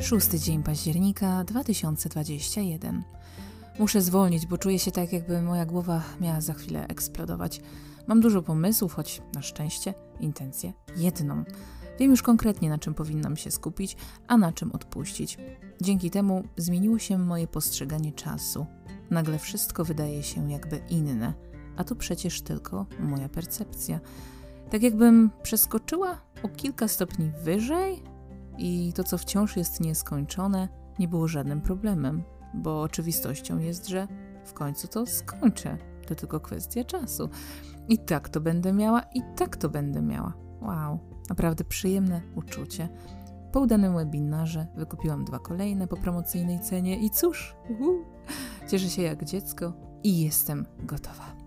Szósty dzień października 2021. Muszę zwolnić, bo czuję się tak, jakby moja głowa miała za chwilę eksplodować. Mam dużo pomysłów, choć na szczęście intencję jedną. Wiem już konkretnie, na czym powinnam się skupić, a na czym odpuścić. Dzięki temu zmieniło się moje postrzeganie czasu. Nagle wszystko wydaje się jakby inne, a to przecież tylko moja percepcja. Tak jakbym przeskoczyła o kilka stopni wyżej i to, co wciąż jest nieskończone, nie było żadnym problemem, bo oczywistością jest, że w końcu to skończę. To tylko kwestia czasu. I tak to będę miała, i tak to będę miała. Wow, naprawdę przyjemne uczucie. Po udanym webinarze wykupiłam dwa kolejne po promocyjnej cenie i cóż, uhu, cieszę się jak dziecko i jestem gotowa.